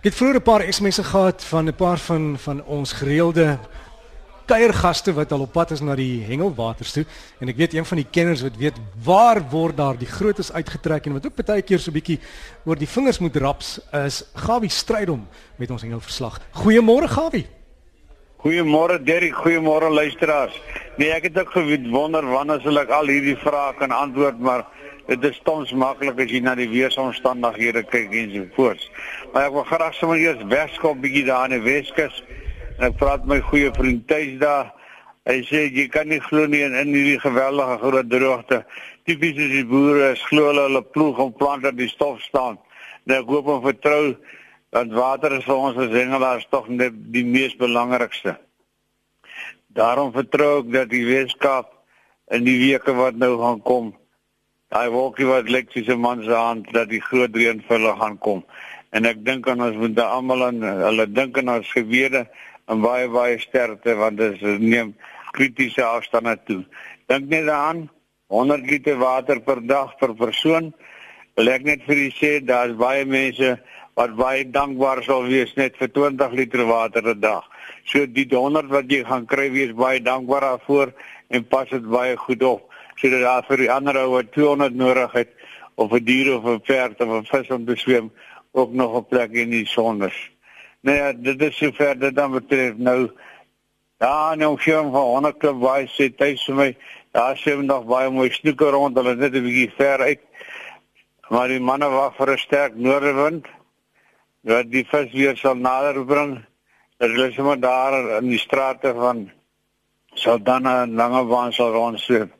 Ek het vroeër 'n paar SMS'e gehad van 'n paar van van ons gereelde kuiergaste wat al op pad is na die Hengelwaters toe en ek weet een van die kenners wat weet waar word daar die grootes uitgetrek en wat ook baie keer so bietjie oor die vingers moet raps is Gawie Strydom met ons Hengelverslag. Goeiemôre Gawie. Goeiemôre Derrick, goeiemôre luisteraars. Nee, ek het ook gewonder wanneer sal ek al hierdie vrae kan antwoord, maar dit is soms maklik as jy na die weeromstandighede kyk en so voort. Maar ek wil graag sommer eers wegskop bietjie daar in die Weskus. En ek praat my goeie vriend Tuis daar. Hy sê jy kan nie glo nie in, in hierdie geweldige groot droogte. Tipies is die boere glo hulle hulle ploeg om plante die stof staan. Nou ek hoop en vertrou dat water is vir ons as hengelaars tog net die mees belangrikste. Daarom vertrou ek dat die Weskaap in die weke wat nou gaan kom daai wolkie wat lyk soos 'n man se hand dat die groot reënvulle gaan kom. En ek dink aan ons moet almal aan hulle dink aan ons gebede en baie baie sterkte want dit neem kritiese afstande toe. Dink net daaraan 100 liter water per dag per persoon. Wil ek net vir u sê daar's baie mense wat baie dankbaar sal wees net vir 20 liter water 'n dag. So die 100 wat jy gaan kry, wees baie dankbaar daarvoor en pas dit baie goed op sodat daar vir die ander ou wat 200 nodig het of 'n dier of 'n perd of 'n vis om te swem ook nog 'n plek in die son is. Nee, ja, dit is sover dit dan betref nou. Ja, nou sien van 100 klub baie sê tuis vir my. Daar sien nog baie mooi snoeke rond, hulle net 'n bietjie ver uit. Maar die manne wag vir 'n sterk noordewind wat die vis weer sal nader bring. Hulle is sommer daar in die strate van Saldanha en Langebaan sal rondsweep.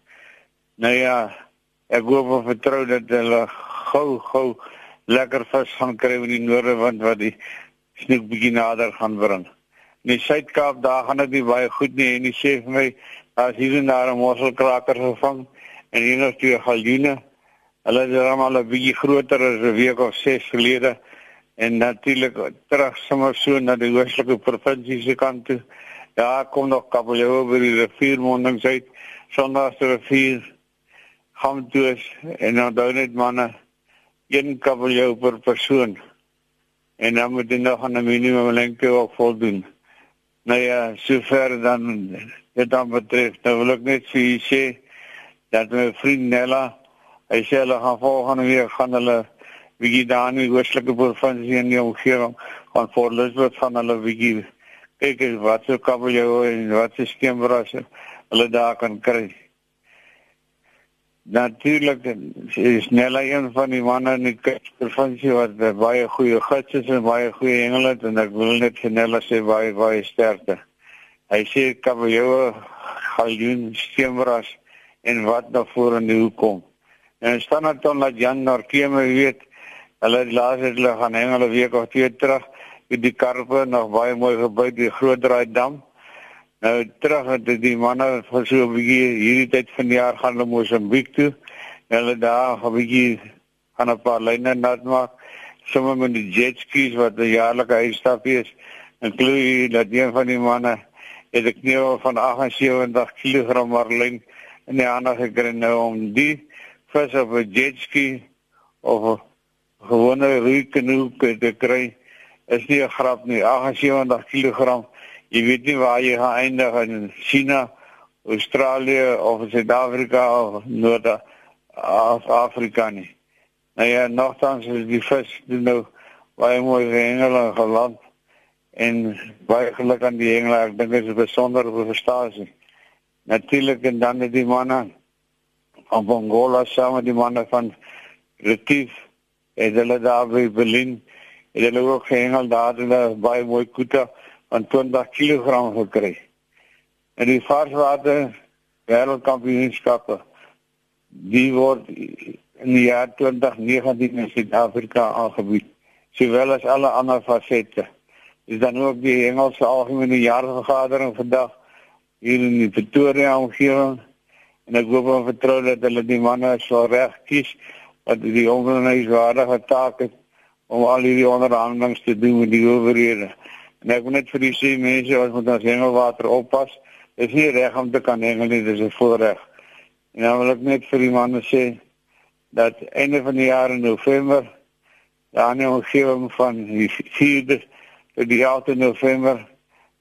Nou ja, ek hoop en vertrou dat hulle gou gou lekker vis gaan kry in die noorde want wat die snoek bietjie nader gaan bring. In die Suid-Kaap daar gaan dit nie baie goed nie en die sê vir my as hier en daar 'n mosselkraker gevang en hier nog twee galjoene. Hulle is almal 'n bietjie groter as 'n week of 6 gelede en natuurlik terug sommer so na die oostelike provinsie se kant toe. Ja, kom nog kabeljou oor die riviermondings uit, sonder as 'n rivier gaan toes en dan doen net manne een kabeljou per persoon. En dan moet jy nog aan 'n minimum lengte ook voldoen. Nou ja, sover dan dit dan betref, nou wil ek net vir sê dat my vriend Nella, hy sê hulle gaan volgende week gaan hulle wie daar in die oostelike provinsie in die omgewing gaan voor Lisbeth van hulle wie kyk wat so kabeljou en wat se skeenbrasse hulle daar kan kry. Natuurlik is Nella een van die manne in die provinsie wat baie goeie gids is en baie goeie engele het en ek wil net vir Nella sê baie baie sterkte. Hy sê kabeljou, galjoen, steenbras en wat na vore die hoek kom. En staan net dan dat Jan Norkeme weet, hulle laas het hulle gaan hengele week of twee terug, die karpe nog baie mooi gebou die groot draai dam. Nou terug het die manne vir so 'n bietjie hierdie tyd van die jaar gaan hulle Mosambiek toe. Hulle daar 'n bietjie gaan 'n paar lyne nat maak. Sommige met die jet skis wat 'n jaarlike uitstapie is. En glo dat een van die manne het 'n knieu van 78 kg marlin en die ander gekry nou om die vis op 'n jet ski of 'n gewone roeikanoe te kry. Is nie 'n grap nie. 78 kg jy weet nie waar jy gaan eindig in China, Australië of Suid-Afrika of Noord-Afrika nie. Nou ja, nogtans is die vis nou baie mooi gehengel en geland en baie geluk aan die hengelaar. Ek dink dit is 'n besondere prestasie. Natuurlik en dan die manne van Angola saam met die manne van Retief en hulle daar by Berlin. Hulle ook gehengel daar hulle baie mooi koete van 20 kg gekry. En die varswater wêreldkampioenskappe die word in die jaar 2019 in Suid-Afrika aangebied, sowel as alle ander fasette. Dis dan ook die Engelse algemene jaarvergadering vandag hier in die Pretoria omgewing en ek hoop en vertrou dat hulle die manne sal reg kies wat die ongeneeswaardige taak het om al hierdie onderhandelinge te doen met die owerhede. En ek wil net vir die sê mense wat met ons hengelwater oppas, is nie reg om te kan hengel nie, dis 'n voorreg. En dan wil ek net vir die manne sê dat einde van die jaar in November Ja, in van die 4de tot die 8de November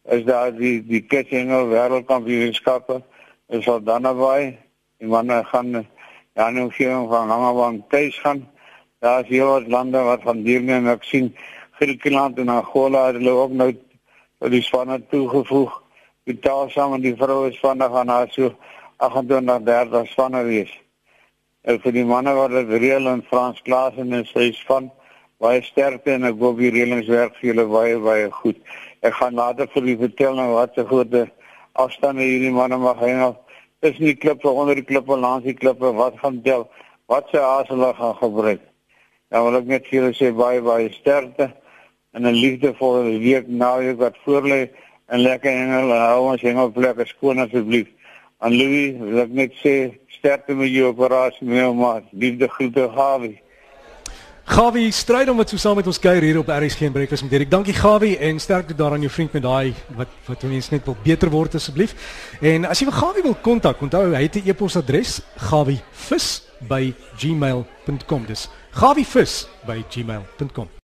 is daar die die Wêreldkampioenskappe. Is al dan naby. Die manne gaan ja, in die omgewing van Langebaan tuis gaan. Daar is heel wat lande wat van deelneem ek sien Griekeland en Angola het hulle ook nou die spanne toegevoeg. Die taal saam met die vroue spanne gaan daar so 28 30 spanne wees. En vir die manne wat dit reël en Frans Klaasen en sy span baie sterkte en ek hoop die reëlingswerk vir julle baie baie goed. Ek gaan later vir julle vertel nou wat se groot afstande hierdie manne mag hê. Dis nie klippe onder die klippe langs die klippe wat gaan tel wat se aas hulle gaan gebruik. Dan wil ek net vir julle sê baie baie sterkte en 'n liefdevolle week na jou wat voorlê en lekker hengel hou ons hengel plekke skoon asseblief. Aan Louis wil ek net sê sterkte met jou operasie meu maar liefde groete Gawie. Gawie stryd om wat so saam met ons kuier hier op RSG en Breakfast met Dirk. Dankie Gawie en sterkte daaraan jou vriend met daai wat wat mense net wil beter word asseblief. En as jy vir Gawie wil kontak, onthou hy het 'n e-posadres gawievis@gmail.com. Dis gawievis@gmail.com.